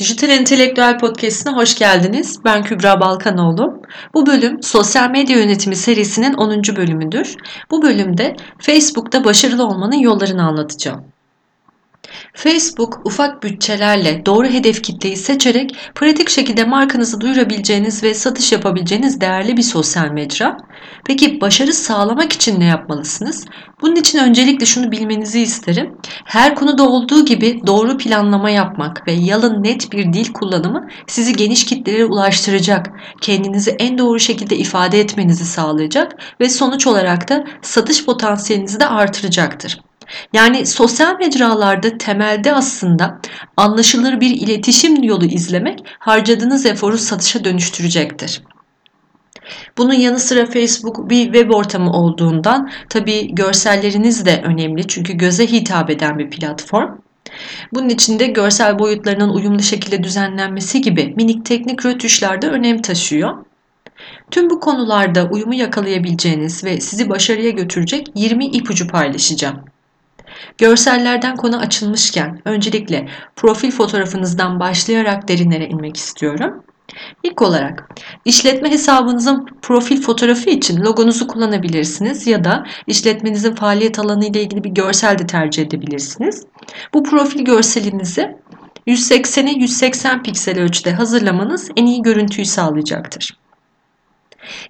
Dijital Entelektüel Podcast'ine hoş geldiniz. Ben Kübra Balkanoğlu. Bu bölüm Sosyal Medya Yönetimi serisinin 10. bölümüdür. Bu bölümde Facebook'ta başarılı olmanın yollarını anlatacağım. Facebook ufak bütçelerle doğru hedef kitleyi seçerek pratik şekilde markanızı duyurabileceğiniz ve satış yapabileceğiniz değerli bir sosyal mecra. Peki başarı sağlamak için ne yapmalısınız? Bunun için öncelikle şunu bilmenizi isterim. Her konuda olduğu gibi doğru planlama yapmak ve yalın net bir dil kullanımı sizi geniş kitlelere ulaştıracak, kendinizi en doğru şekilde ifade etmenizi sağlayacak ve sonuç olarak da satış potansiyelinizi de artıracaktır. Yani sosyal mecralarda temelde aslında anlaşılır bir iletişim yolu izlemek harcadığınız eforu satışa dönüştürecektir. Bunun yanı sıra Facebook bir web ortamı olduğundan tabi görselleriniz de önemli çünkü göze hitap eden bir platform. Bunun içinde görsel boyutlarının uyumlu şekilde düzenlenmesi gibi minik teknik rötuşlar da önem taşıyor. Tüm bu konularda uyumu yakalayabileceğiniz ve sizi başarıya götürecek 20 ipucu paylaşacağım. Görsellerden konu açılmışken öncelikle profil fotoğrafınızdan başlayarak derinlere inmek istiyorum. İlk olarak işletme hesabınızın profil fotoğrafı için logonuzu kullanabilirsiniz ya da işletmenizin faaliyet alanı ile ilgili bir görsel de tercih edebilirsiniz. Bu profil görselinizi 180'e 180 piksel ölçüde hazırlamanız en iyi görüntüyü sağlayacaktır.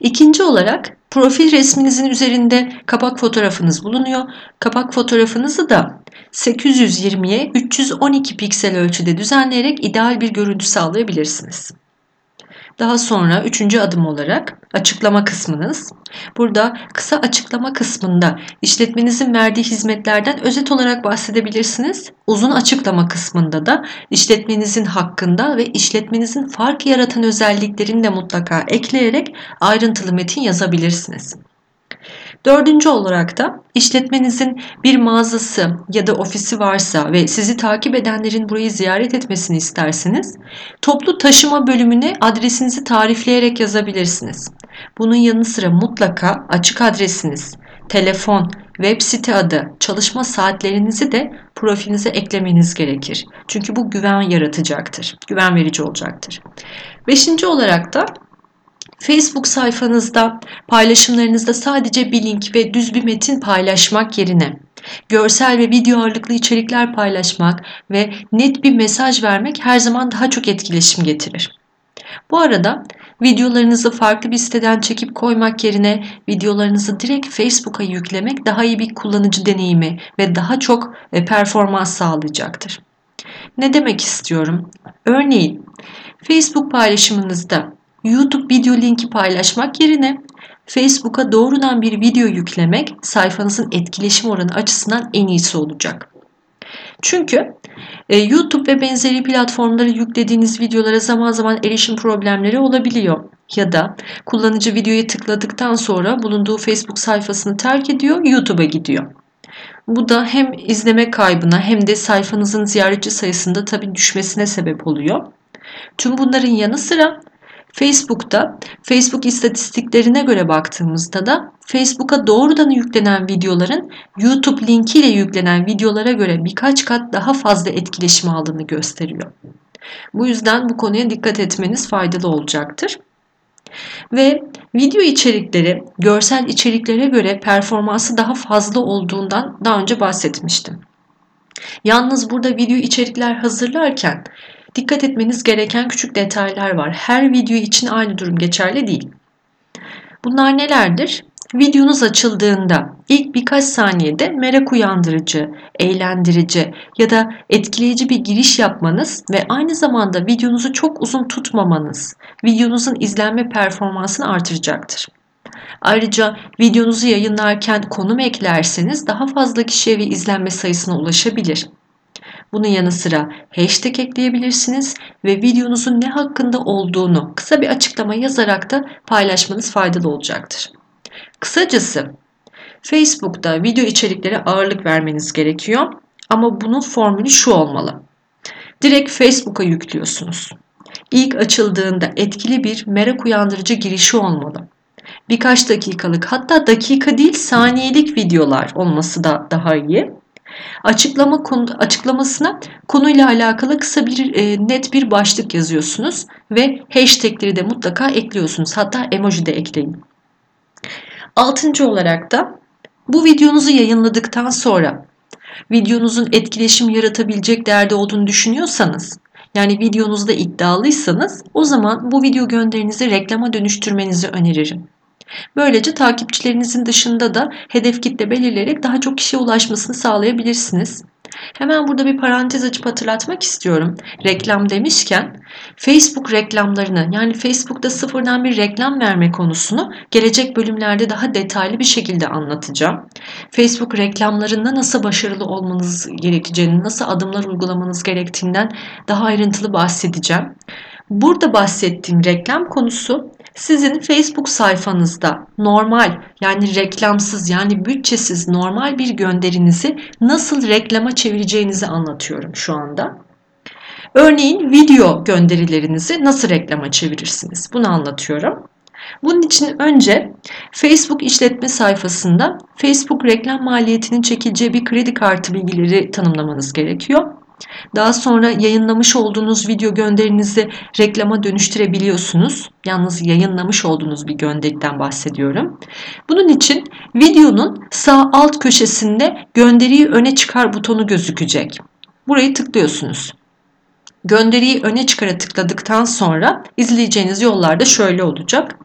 İkinci olarak profil resminizin üzerinde kapak fotoğrafınız bulunuyor. Kapak fotoğrafınızı da 820'ye 312 piksel ölçüde düzenleyerek ideal bir görüntü sağlayabilirsiniz. Daha sonra üçüncü adım olarak açıklama kısmınız. Burada kısa açıklama kısmında işletmenizin verdiği hizmetlerden özet olarak bahsedebilirsiniz. Uzun açıklama kısmında da işletmenizin hakkında ve işletmenizin fark yaratan özelliklerini de mutlaka ekleyerek ayrıntılı metin yazabilirsiniz. Dördüncü olarak da işletmenizin bir mağazası ya da ofisi varsa ve sizi takip edenlerin burayı ziyaret etmesini isterseniz toplu taşıma bölümüne adresinizi tarifleyerek yazabilirsiniz. Bunun yanı sıra mutlaka açık adresiniz, telefon, web site adı, çalışma saatlerinizi de profilinize eklemeniz gerekir. Çünkü bu güven yaratacaktır, güven verici olacaktır. Beşinci olarak da Facebook sayfanızda paylaşımlarınızda sadece bir link ve düz bir metin paylaşmak yerine görsel ve video ağırlıklı içerikler paylaşmak ve net bir mesaj vermek her zaman daha çok etkileşim getirir. Bu arada videolarınızı farklı bir siteden çekip koymak yerine videolarınızı direkt Facebook'a yüklemek daha iyi bir kullanıcı deneyimi ve daha çok e, performans sağlayacaktır. Ne demek istiyorum? Örneğin Facebook paylaşımınızda YouTube video linki paylaşmak yerine Facebook'a doğrudan bir video yüklemek sayfanızın etkileşim oranı açısından en iyisi olacak. Çünkü e, YouTube ve benzeri platformlara yüklediğiniz videolara zaman zaman erişim problemleri olabiliyor. Ya da kullanıcı videoyu tıkladıktan sonra bulunduğu Facebook sayfasını terk ediyor, YouTube'a gidiyor. Bu da hem izleme kaybına hem de sayfanızın ziyaretçi sayısında tabii düşmesine sebep oluyor. Tüm bunların yanı sıra Facebook'ta Facebook istatistiklerine göre baktığımızda da Facebook'a doğrudan yüklenen videoların YouTube linkiyle yüklenen videolara göre birkaç kat daha fazla etkileşim aldığını gösteriyor. Bu yüzden bu konuya dikkat etmeniz faydalı olacaktır. Ve video içerikleri görsel içeriklere göre performansı daha fazla olduğundan daha önce bahsetmiştim. Yalnız burada video içerikler hazırlarken Dikkat etmeniz gereken küçük detaylar var. Her video için aynı durum geçerli değil. Bunlar nelerdir? Videonuz açıldığında ilk birkaç saniyede merak uyandırıcı, eğlendirici ya da etkileyici bir giriş yapmanız ve aynı zamanda videonuzu çok uzun tutmamanız videonuzun izlenme performansını artıracaktır. Ayrıca videonuzu yayınlarken konum eklerseniz daha fazla kişiye ve izlenme sayısına ulaşabilir. Bunun yanı sıra hashtag ekleyebilirsiniz ve videonuzun ne hakkında olduğunu kısa bir açıklama yazarak da paylaşmanız faydalı olacaktır. Kısacası Facebook'ta video içeriklere ağırlık vermeniz gerekiyor ama bunun formülü şu olmalı. Direkt Facebook'a yüklüyorsunuz. İlk açıldığında etkili bir merak uyandırıcı girişi olmalı. Birkaç dakikalık hatta dakika değil saniyelik videolar olması da daha iyi. Açıklama konu, açıklamasına konuyla alakalı kısa bir e, net bir başlık yazıyorsunuz ve hashtagleri de mutlaka ekliyorsunuz. Hatta emoji de ekleyin. Altıncı olarak da bu videonuzu yayınladıktan sonra videonuzun etkileşim yaratabilecek değerde olduğunu düşünüyorsanız yani videonuzda iddialıysanız o zaman bu video gönderinizi reklama dönüştürmenizi öneririm. Böylece takipçilerinizin dışında da hedef kitle belirleyerek daha çok kişiye ulaşmasını sağlayabilirsiniz. Hemen burada bir parantez açıp hatırlatmak istiyorum. Reklam demişken Facebook reklamlarını yani Facebook'ta sıfırdan bir reklam verme konusunu gelecek bölümlerde daha detaylı bir şekilde anlatacağım. Facebook reklamlarında nasıl başarılı olmanız gerekeceğini, nasıl adımlar uygulamanız gerektiğinden daha ayrıntılı bahsedeceğim. Burada bahsettiğim reklam konusu sizin Facebook sayfanızda normal yani reklamsız yani bütçesiz normal bir gönderinizi nasıl reklama çevireceğinizi anlatıyorum şu anda. Örneğin video gönderilerinizi nasıl reklama çevirirsiniz? Bunu anlatıyorum. Bunun için önce Facebook işletme sayfasında Facebook reklam maliyetinin çekileceği bir kredi kartı bilgileri tanımlamanız gerekiyor. Daha sonra yayınlamış olduğunuz video gönderinizi reklama dönüştürebiliyorsunuz. Yalnız yayınlamış olduğunuz bir gönderiden bahsediyorum. Bunun için videonun sağ alt köşesinde gönderiyi öne çıkar butonu gözükecek. Burayı tıklıyorsunuz. Gönderiyi öne çıkara tıkladıktan sonra izleyeceğiniz yollarda şöyle olacak.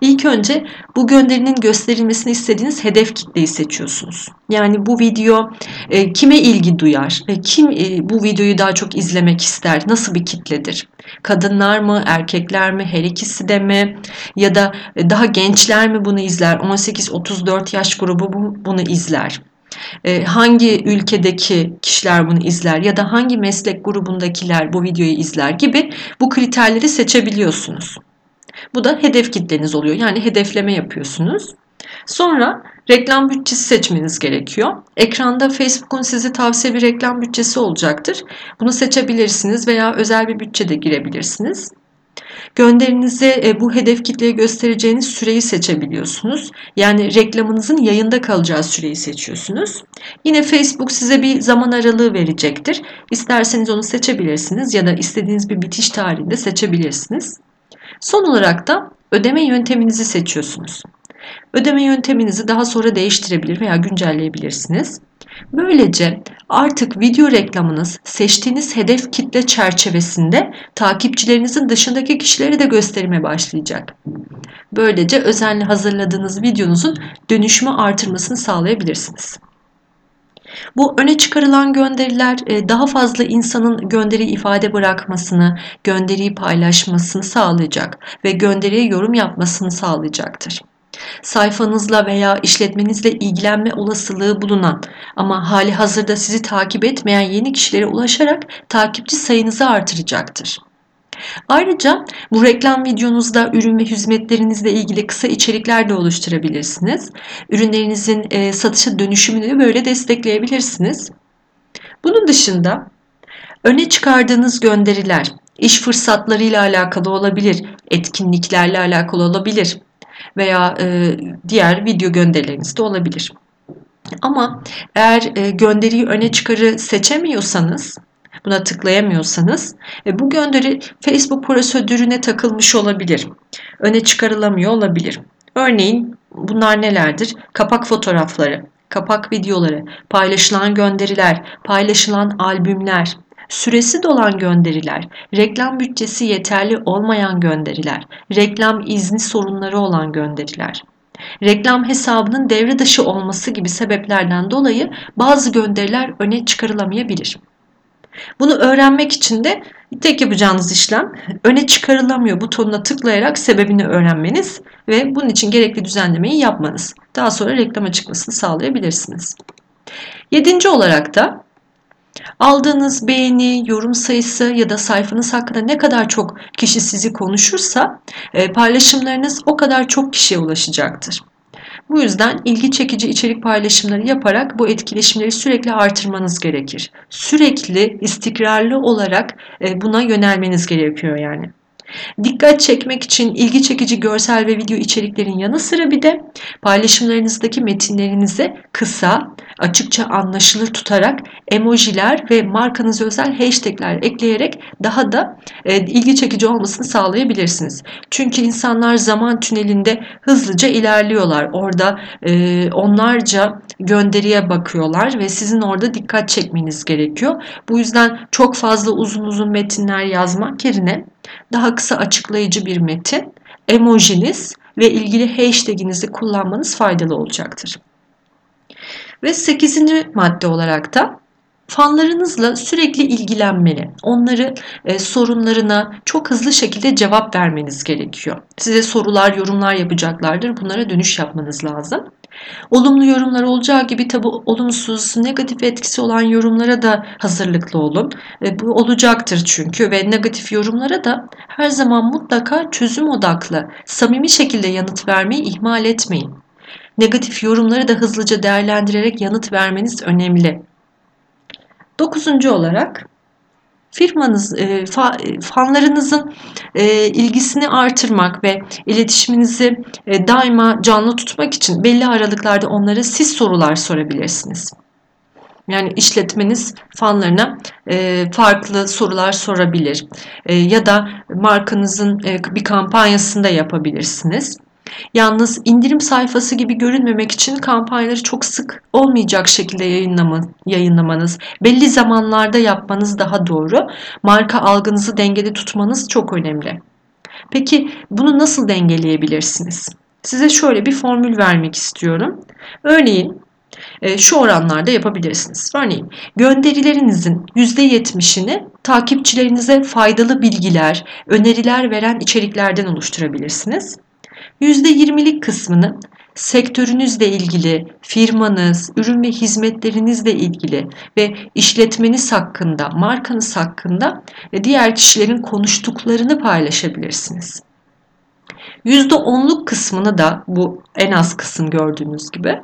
İlk önce bu gönderinin gösterilmesini istediğiniz hedef kitleyi seçiyorsunuz. Yani bu video e, kime ilgi duyar? E, kim e, bu videoyu daha çok izlemek ister? Nasıl bir kitledir? Kadınlar mı, erkekler mi, her ikisi de mi? Ya da e, daha gençler mi bunu izler? 18-34 yaş grubu bu, bunu izler. E, hangi ülkedeki kişiler bunu izler ya da hangi meslek grubundakiler bu videoyu izler gibi bu kriterleri seçebiliyorsunuz. Bu da hedef kitleniz oluyor. Yani hedefleme yapıyorsunuz. Sonra reklam bütçesi seçmeniz gerekiyor. Ekranda Facebook'un sizi tavsiye bir reklam bütçesi olacaktır. Bunu seçebilirsiniz veya özel bir bütçe de girebilirsiniz. Gönderinize e, bu hedef kitleye göstereceğiniz süreyi seçebiliyorsunuz. Yani reklamınızın yayında kalacağı süreyi seçiyorsunuz. Yine Facebook size bir zaman aralığı verecektir. İsterseniz onu seçebilirsiniz ya da istediğiniz bir bitiş tarihinde seçebilirsiniz. Son olarak da ödeme yönteminizi seçiyorsunuz. Ödeme yönteminizi daha sonra değiştirebilir veya güncelleyebilirsiniz. Böylece artık video reklamınız seçtiğiniz hedef kitle çerçevesinde takipçilerinizin dışındaki kişileri de gösterime başlayacak. Böylece özenle hazırladığınız videonuzun dönüşümü artırmasını sağlayabilirsiniz. Bu öne çıkarılan gönderiler e, daha fazla insanın gönderi ifade bırakmasını, gönderiyi paylaşmasını sağlayacak ve gönderiye yorum yapmasını sağlayacaktır. Sayfanızla veya işletmenizle ilgilenme olasılığı bulunan ama hali hazırda sizi takip etmeyen yeni kişilere ulaşarak takipçi sayınızı artıracaktır. Ayrıca bu reklam videonuzda ürün ve hizmetlerinizle ilgili kısa içerikler de oluşturabilirsiniz. Ürünlerinizin e, satışa dönüşümünü böyle destekleyebilirsiniz. Bunun dışında öne çıkardığınız gönderiler iş fırsatlarıyla alakalı olabilir, etkinliklerle alakalı olabilir veya e, diğer video gönderileriniz de olabilir. Ama eğer e, gönderiyi öne çıkarı seçemiyorsanız buna tıklayamıyorsanız e, bu gönderi Facebook prosedürüne takılmış olabilir. Öne çıkarılamıyor olabilir. Örneğin bunlar nelerdir? Kapak fotoğrafları, kapak videoları, paylaşılan gönderiler, paylaşılan albümler, süresi dolan gönderiler, reklam bütçesi yeterli olmayan gönderiler, reklam izni sorunları olan gönderiler. Reklam hesabının devre dışı olması gibi sebeplerden dolayı bazı gönderiler öne çıkarılamayabilir. Bunu öğrenmek için de tek yapacağınız işlem öne çıkarılamıyor butonuna tıklayarak sebebini öğrenmeniz ve bunun için gerekli düzenlemeyi yapmanız. Daha sonra reklama çıkmasını sağlayabilirsiniz. Yedinci olarak da aldığınız beğeni, yorum sayısı ya da sayfanız hakkında ne kadar çok kişi sizi konuşursa e, paylaşımlarınız o kadar çok kişiye ulaşacaktır. Bu yüzden ilgi çekici içerik paylaşımları yaparak bu etkileşimleri sürekli artırmanız gerekir. Sürekli istikrarlı olarak e, buna yönelmeniz gerekiyor yani. Dikkat çekmek için ilgi çekici görsel ve video içeriklerin yanı sıra bir de paylaşımlarınızdaki metinlerinize kısa, açıkça anlaşılır tutarak emojiler ve markanıza özel hashtagler ekleyerek daha da e, ilgi çekici olmasını sağlayabilirsiniz. Çünkü insanlar zaman tünelinde hızlıca ilerliyorlar. Orada e, onlarca gönderiye bakıyorlar ve sizin orada dikkat çekmeniz gerekiyor. Bu yüzden çok fazla uzun uzun metinler yazmak yerine daha kısa açıklayıcı bir metin, emojiniz ve ilgili hashtaginizi kullanmanız faydalı olacaktır. Ve 8. madde olarak da fanlarınızla sürekli ilgilenmeli. Onları e, sorunlarına çok hızlı şekilde cevap vermeniz gerekiyor. Size sorular, yorumlar yapacaklardır. Bunlara dönüş yapmanız lazım. Olumlu yorumlar olacağı gibi tabi olumsuz, negatif etkisi olan yorumlara da hazırlıklı olun. E, bu olacaktır çünkü ve negatif yorumlara da her zaman mutlaka çözüm odaklı, samimi şekilde yanıt vermeyi ihmal etmeyin. Negatif yorumları da hızlıca değerlendirerek yanıt vermeniz önemli. Dokuzuncu olarak firmanız, e, fa, e, fanlarınızın e, ilgisini artırmak ve iletişiminizi e, daima canlı tutmak için belli aralıklarda onlara siz sorular sorabilirsiniz. Yani işletmeniz fanlarına e, farklı sorular sorabilir e, ya da markanızın e, bir kampanyasında yapabilirsiniz. Yalnız indirim sayfası gibi görünmemek için kampanyaları çok sık olmayacak şekilde yayınlama, yayınlamanız, belli zamanlarda yapmanız daha doğru. Marka algınızı dengede tutmanız çok önemli. Peki bunu nasıl dengeleyebilirsiniz? Size şöyle bir formül vermek istiyorum. Örneğin e, şu oranlarda yapabilirsiniz. Örneğin gönderilerinizin %70'ini takipçilerinize faydalı bilgiler, öneriler veren içeriklerden oluşturabilirsiniz. %20'lik kısmını sektörünüzle ilgili, firmanız, ürün ve hizmetlerinizle ilgili ve işletmeniz hakkında, markanız hakkında ve diğer kişilerin konuştuklarını paylaşabilirsiniz. %10'luk kısmını da bu en az kısım gördüğünüz gibi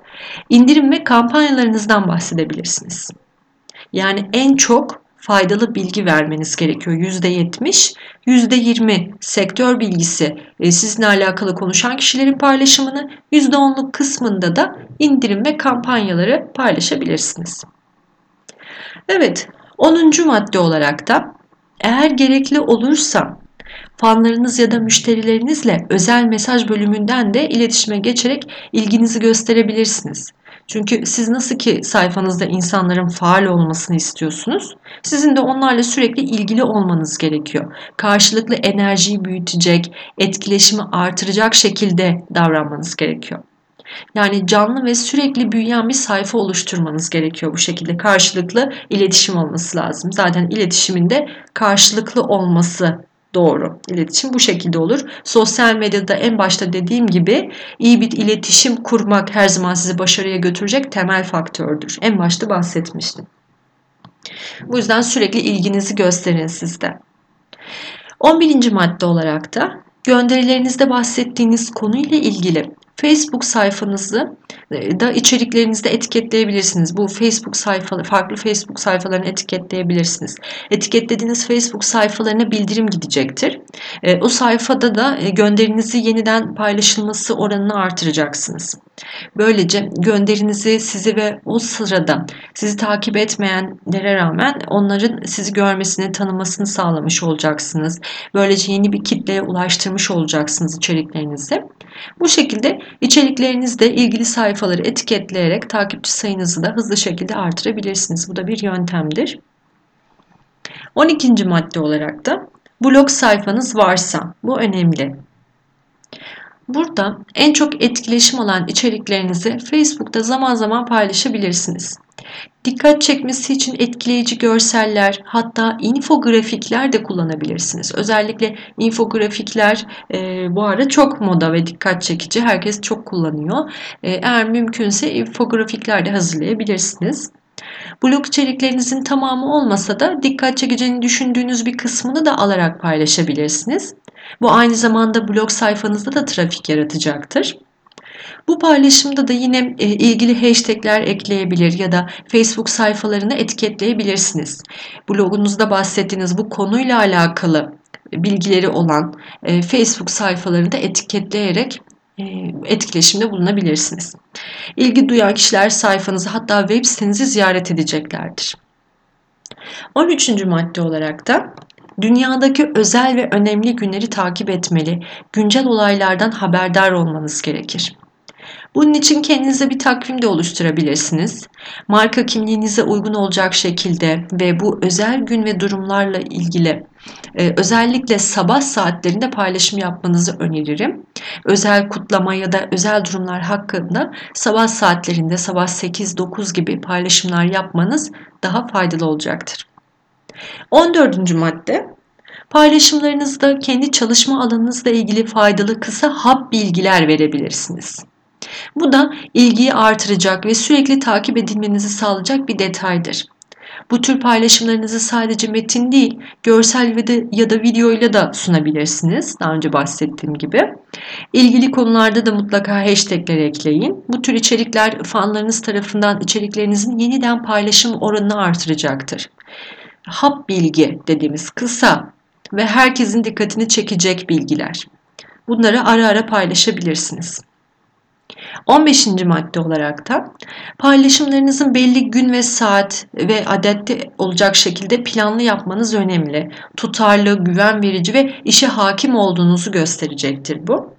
indirim ve kampanyalarınızdan bahsedebilirsiniz. Yani en çok faydalı bilgi vermeniz gerekiyor. %70, %20 sektör bilgisi e, sizinle alakalı konuşan kişilerin paylaşımını, %10'luk kısmında da indirim ve kampanyaları paylaşabilirsiniz. Evet, 10. madde olarak da eğer gerekli olursa fanlarınız ya da müşterilerinizle özel mesaj bölümünden de iletişime geçerek ilginizi gösterebilirsiniz. Çünkü siz nasıl ki sayfanızda insanların faal olmasını istiyorsunuz, sizin de onlarla sürekli ilgili olmanız gerekiyor. Karşılıklı enerjiyi büyütecek, etkileşimi artıracak şekilde davranmanız gerekiyor. Yani canlı ve sürekli büyüyen bir sayfa oluşturmanız gerekiyor bu şekilde. Karşılıklı iletişim olması lazım. Zaten iletişimin de karşılıklı olması doğru. İletişim bu şekilde olur. Sosyal medyada en başta dediğim gibi iyi bir iletişim kurmak her zaman sizi başarıya götürecek temel faktördür. En başta bahsetmiştim. Bu yüzden sürekli ilginizi gösterin sizde. 11. madde olarak da gönderilerinizde bahsettiğiniz konuyla ilgili Facebook sayfanızı da içeriklerinizde etiketleyebilirsiniz. Bu Facebook sayfaları, farklı Facebook sayfalarını etiketleyebilirsiniz. Etiketlediğiniz Facebook sayfalarına bildirim gidecektir. E, o sayfada da e, gönderinizi yeniden paylaşılması oranını artıracaksınız. Böylece gönderinizi sizi ve o sırada sizi takip etmeyenlere rağmen onların sizi görmesini, tanımasını sağlamış olacaksınız. Böylece yeni bir kitleye ulaştırmış olacaksınız içeriklerinizi. Bu şekilde içeriklerinizde ilgili sayfaları etiketleyerek takipçi sayınızı da hızlı şekilde artırabilirsiniz. Bu da bir yöntemdir. 12. madde olarak da blog sayfanız varsa bu önemli. Burada en çok etkileşim alan içeriklerinizi Facebook'ta zaman zaman paylaşabilirsiniz. Dikkat çekmesi için etkileyici görseller hatta infografikler de kullanabilirsiniz. Özellikle infografikler e, bu ara çok moda ve dikkat çekici. Herkes çok kullanıyor. E, eğer mümkünse infografikler de hazırlayabilirsiniz. Blog içeriklerinizin tamamı olmasa da dikkat çekeceğini düşündüğünüz bir kısmını da alarak paylaşabilirsiniz. Bu aynı zamanda blog sayfanızda da trafik yaratacaktır. Bu paylaşımda da yine e, ilgili hashtagler ekleyebilir ya da Facebook sayfalarını etiketleyebilirsiniz. Blogunuzda bahsettiğiniz bu konuyla alakalı bilgileri olan e, Facebook sayfalarını da etiketleyerek e, etkileşimde bulunabilirsiniz. İlgi duyan kişiler sayfanızı hatta web sitenizi ziyaret edeceklerdir. 13. madde olarak da dünyadaki özel ve önemli günleri takip etmeli, güncel olaylardan haberdar olmanız gerekir. Bunun için kendinize bir takvim de oluşturabilirsiniz. Marka kimliğinize uygun olacak şekilde ve bu özel gün ve durumlarla ilgili e, özellikle sabah saatlerinde paylaşım yapmanızı öneririm. Özel kutlama ya da özel durumlar hakkında sabah saatlerinde sabah 8-9 gibi paylaşımlar yapmanız daha faydalı olacaktır. 14. madde Paylaşımlarınızda kendi çalışma alanınızla ilgili faydalı kısa hap bilgiler verebilirsiniz. Bu da ilgiyi artıracak ve sürekli takip edilmenizi sağlayacak bir detaydır. Bu tür paylaşımlarınızı sadece metin değil, görsel ve de, ya da video ile de sunabilirsiniz. Daha önce bahsettiğim gibi. İlgili konularda da mutlaka hashtagler ekleyin. Bu tür içerikler fanlarınız tarafından içeriklerinizin yeniden paylaşım oranını artıracaktır. Hap bilgi dediğimiz kısa ve herkesin dikkatini çekecek bilgiler. Bunları ara ara paylaşabilirsiniz. 15. madde olarak da paylaşımlarınızın belli gün ve saat ve adette olacak şekilde planlı yapmanız önemli. Tutarlı, güven verici ve işe hakim olduğunuzu gösterecektir bu.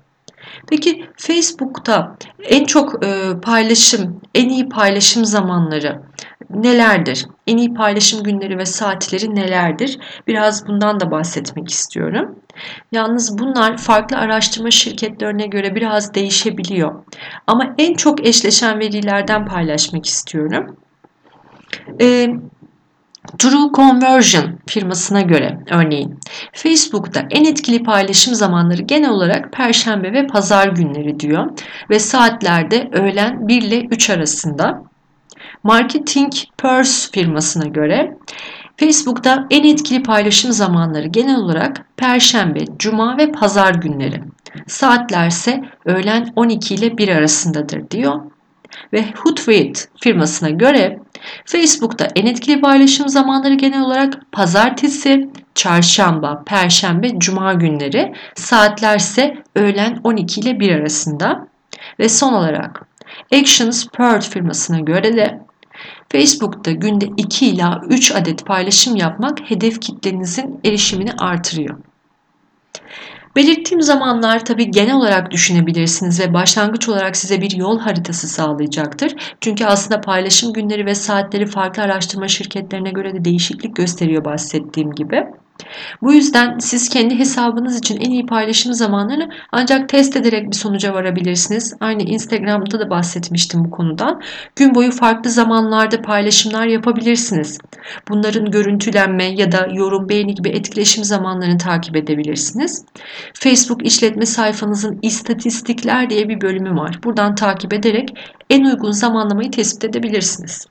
Peki Facebook'ta en çok e, paylaşım, en iyi paylaşım zamanları nelerdir? En iyi paylaşım günleri ve saatleri nelerdir? Biraz bundan da bahsetmek istiyorum. Yalnız bunlar farklı araştırma şirketlerine göre biraz değişebiliyor. Ama en çok eşleşen verilerden paylaşmak istiyorum. Ee, True Conversion firmasına göre örneğin Facebook'ta en etkili paylaşım zamanları genel olarak perşembe ve pazar günleri diyor ve saatlerde öğlen 1 ile 3 arasında. Marketing Purse firmasına göre Facebook'ta en etkili paylaşım zamanları genel olarak Perşembe, Cuma ve Pazar günleri. Saatler ise öğlen 12 ile 1 arasındadır diyor. Ve Hootsuite firmasına göre Facebook'ta en etkili paylaşım zamanları genel olarak pazartesi, çarşamba, perşembe, cuma günleri. Saatler ise öğlen 12 ile 1 arasında. Ve son olarak Actions Pearl firmasına göre de Facebook'ta günde 2 ila 3 adet paylaşım yapmak hedef kitlenizin erişimini artırıyor. Belirttiğim zamanlar tabii genel olarak düşünebilirsiniz ve başlangıç olarak size bir yol haritası sağlayacaktır. Çünkü aslında paylaşım günleri ve saatleri farklı araştırma şirketlerine göre de değişiklik gösteriyor bahsettiğim gibi. Bu yüzden siz kendi hesabınız için en iyi paylaşım zamanlarını ancak test ederek bir sonuca varabilirsiniz. Aynı Instagram'da da bahsetmiştim bu konudan. Gün boyu farklı zamanlarda paylaşımlar yapabilirsiniz. Bunların görüntülenme ya da yorum, beğeni gibi etkileşim zamanlarını takip edebilirsiniz. Facebook işletme sayfanızın istatistikler diye bir bölümü var. Buradan takip ederek en uygun zamanlamayı tespit edebilirsiniz.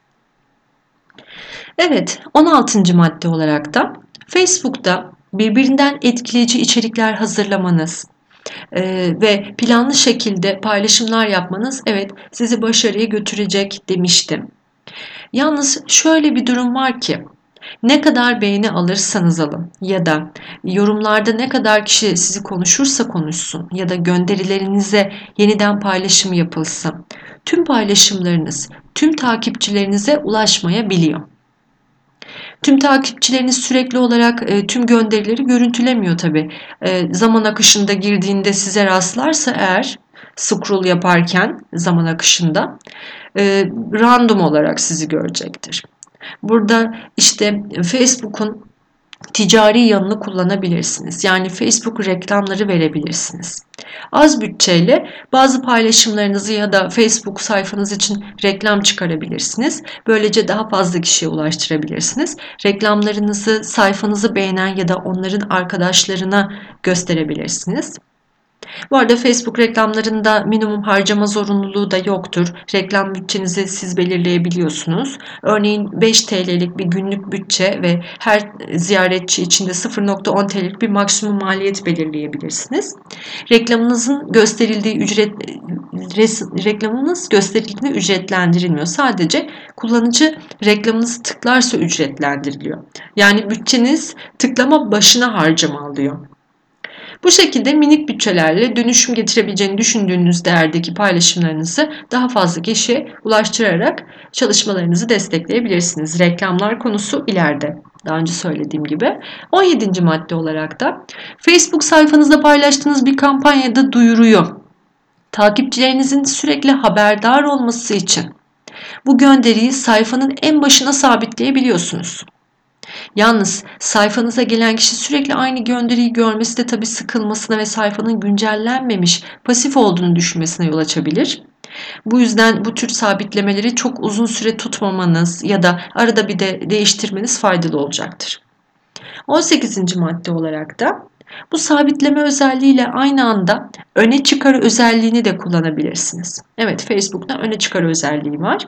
Evet, 16. madde olarak da Facebook'ta birbirinden etkileyici içerikler hazırlamanız e, ve planlı şekilde paylaşımlar yapmanız evet sizi başarıya götürecek demiştim. Yalnız şöyle bir durum var ki ne kadar beğeni alırsanız alın ya da yorumlarda ne kadar kişi sizi konuşursa konuşsun ya da gönderilerinize yeniden paylaşım yapılsın. Tüm paylaşımlarınız tüm takipçilerinize ulaşmayabiliyor. Tüm takipçileriniz sürekli olarak e, tüm gönderileri görüntülemiyor tabi. E, zaman akışında girdiğinde size rastlarsa eğer scroll yaparken zaman akışında e, random olarak sizi görecektir. Burada işte Facebook'un ticari yanını kullanabilirsiniz. Yani Facebook reklamları verebilirsiniz. Az bütçeyle bazı paylaşımlarınızı ya da Facebook sayfanız için reklam çıkarabilirsiniz. Böylece daha fazla kişiye ulaştırabilirsiniz. Reklamlarınızı, sayfanızı beğenen ya da onların arkadaşlarına gösterebilirsiniz. Bu arada Facebook reklamlarında minimum harcama zorunluluğu da yoktur. Reklam bütçenizi siz belirleyebiliyorsunuz. Örneğin 5 TL'lik bir günlük bütçe ve her ziyaretçi için de 0.10 TL'lik bir maksimum maliyet belirleyebilirsiniz. Reklamınızın gösterildiği ücret res, reklamınız gösterildiğinde ücretlendirilmiyor. Sadece kullanıcı reklamınızı tıklarsa ücretlendiriliyor. Yani bütçeniz tıklama başına harcama alıyor. Bu şekilde minik bütçelerle dönüşüm getirebileceğini düşündüğünüz değerdeki paylaşımlarınızı daha fazla kişiye ulaştırarak çalışmalarınızı destekleyebilirsiniz. Reklamlar konusu ileride. Daha önce söylediğim gibi. 17. madde olarak da Facebook sayfanızda paylaştığınız bir kampanyada duyuruyor. Takipçilerinizin sürekli haberdar olması için bu gönderiyi sayfanın en başına sabitleyebiliyorsunuz. Yalnız sayfanıza gelen kişi sürekli aynı gönderiyi görmesi de tabii sıkılmasına ve sayfanın güncellenmemiş, pasif olduğunu düşünmesine yol açabilir. Bu yüzden bu tür sabitlemeleri çok uzun süre tutmamanız ya da arada bir de değiştirmeniz faydalı olacaktır. 18. madde olarak da bu sabitleme özelliğiyle aynı anda öne çıkar özelliğini de kullanabilirsiniz. Evet Facebook'ta öne çıkar özelliği var.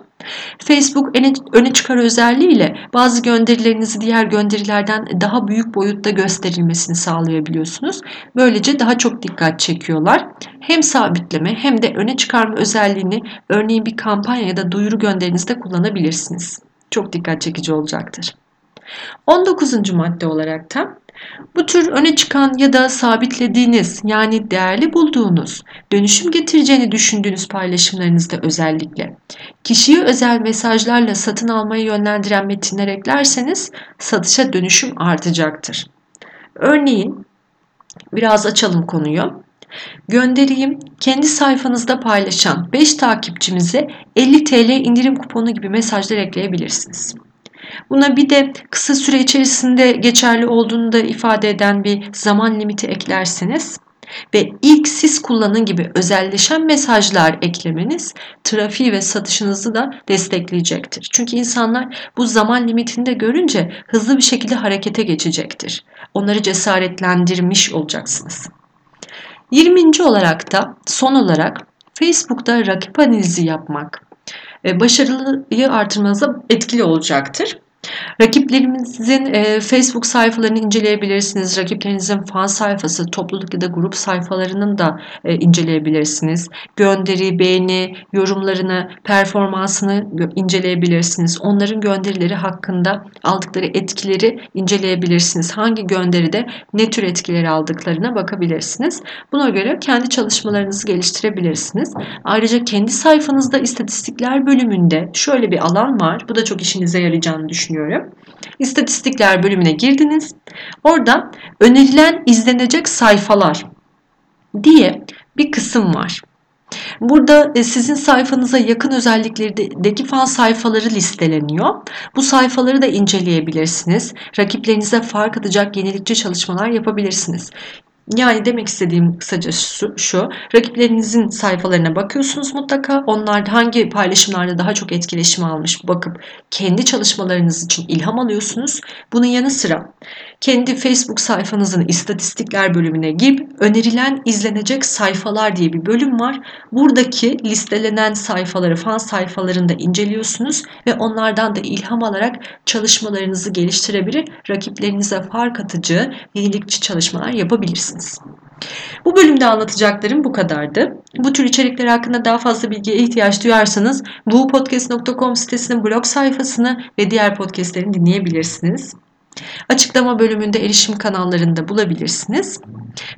Facebook öne, çıkar özelliğiyle bazı gönderilerinizi diğer gönderilerden daha büyük boyutta gösterilmesini sağlayabiliyorsunuz. Böylece daha çok dikkat çekiyorlar. Hem sabitleme hem de öne çıkarma özelliğini örneğin bir kampanya ya da duyuru gönderinizde kullanabilirsiniz. Çok dikkat çekici olacaktır. 19. madde olarak da bu tür öne çıkan ya da sabitlediğiniz yani değerli bulduğunuz, dönüşüm getireceğini düşündüğünüz paylaşımlarınızda özellikle kişiye özel mesajlarla satın almayı yönlendiren metinler eklerseniz satışa dönüşüm artacaktır. Örneğin biraz açalım konuyu. Göndereyim kendi sayfanızda paylaşan 5 takipçimize 50 TL indirim kuponu gibi mesajlar ekleyebilirsiniz. Buna bir de kısa süre içerisinde geçerli olduğunu da ifade eden bir zaman limiti eklerseniz ve ilk siz kullanın gibi özelleşen mesajlar eklemeniz trafiği ve satışınızı da destekleyecektir. Çünkü insanlar bu zaman limitini de görünce hızlı bir şekilde harekete geçecektir. Onları cesaretlendirmiş olacaksınız. 20. olarak da son olarak Facebook'ta rakip analizi yapmak e, başarılıyı artırmanıza etkili olacaktır. Rakiplerimizin e, Facebook sayfalarını inceleyebilirsiniz. Rakiplerinizin fan sayfası, topluluk ya da grup sayfalarının da e, inceleyebilirsiniz. Gönderi, beğeni, yorumlarını, performansını inceleyebilirsiniz. Onların gönderileri hakkında aldıkları etkileri inceleyebilirsiniz. Hangi gönderide ne tür etkileri aldıklarına bakabilirsiniz. Buna göre kendi çalışmalarınızı geliştirebilirsiniz. Ayrıca kendi sayfanızda istatistikler bölümünde şöyle bir alan var. Bu da çok işinize yarayacağını düşünüyorum düşünüyorum. İstatistikler bölümüne girdiniz. Orada önerilen izlenecek sayfalar diye bir kısım var. Burada e, sizin sayfanıza yakın özelliklerdeki fan sayfaları listeleniyor. Bu sayfaları da inceleyebilirsiniz. Rakiplerinize fark atacak yenilikçi çalışmalar yapabilirsiniz. Yani demek istediğim kısaca şu, şu, rakiplerinizin sayfalarına bakıyorsunuz mutlaka. Onlar hangi paylaşımlarda daha çok etkileşim almış bakıp kendi çalışmalarınız için ilham alıyorsunuz. Bunun yanı sıra kendi Facebook sayfanızın istatistikler bölümüne girip önerilen izlenecek sayfalar diye bir bölüm var. Buradaki listelenen sayfaları, fan sayfalarını da inceliyorsunuz ve onlardan da ilham alarak çalışmalarınızı geliştirebilir, rakiplerinize fark atıcı, yenilikçi çalışmalar yapabilirsiniz. Bu bölümde anlatacaklarım bu kadardı. Bu tür içerikler hakkında daha fazla bilgiye ihtiyaç duyarsanız buğupodcast.com sitesinin blog sayfasını ve diğer podcastlerini dinleyebilirsiniz. Açıklama bölümünde erişim kanallarında bulabilirsiniz.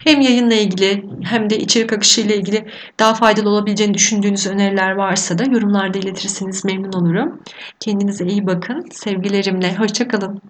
Hem yayınla ilgili hem de içerik akışı ile ilgili daha faydalı olabileceğini düşündüğünüz öneriler varsa da yorumlarda iletirseniz memnun olurum. Kendinize iyi bakın. Sevgilerimle. Hoşçakalın.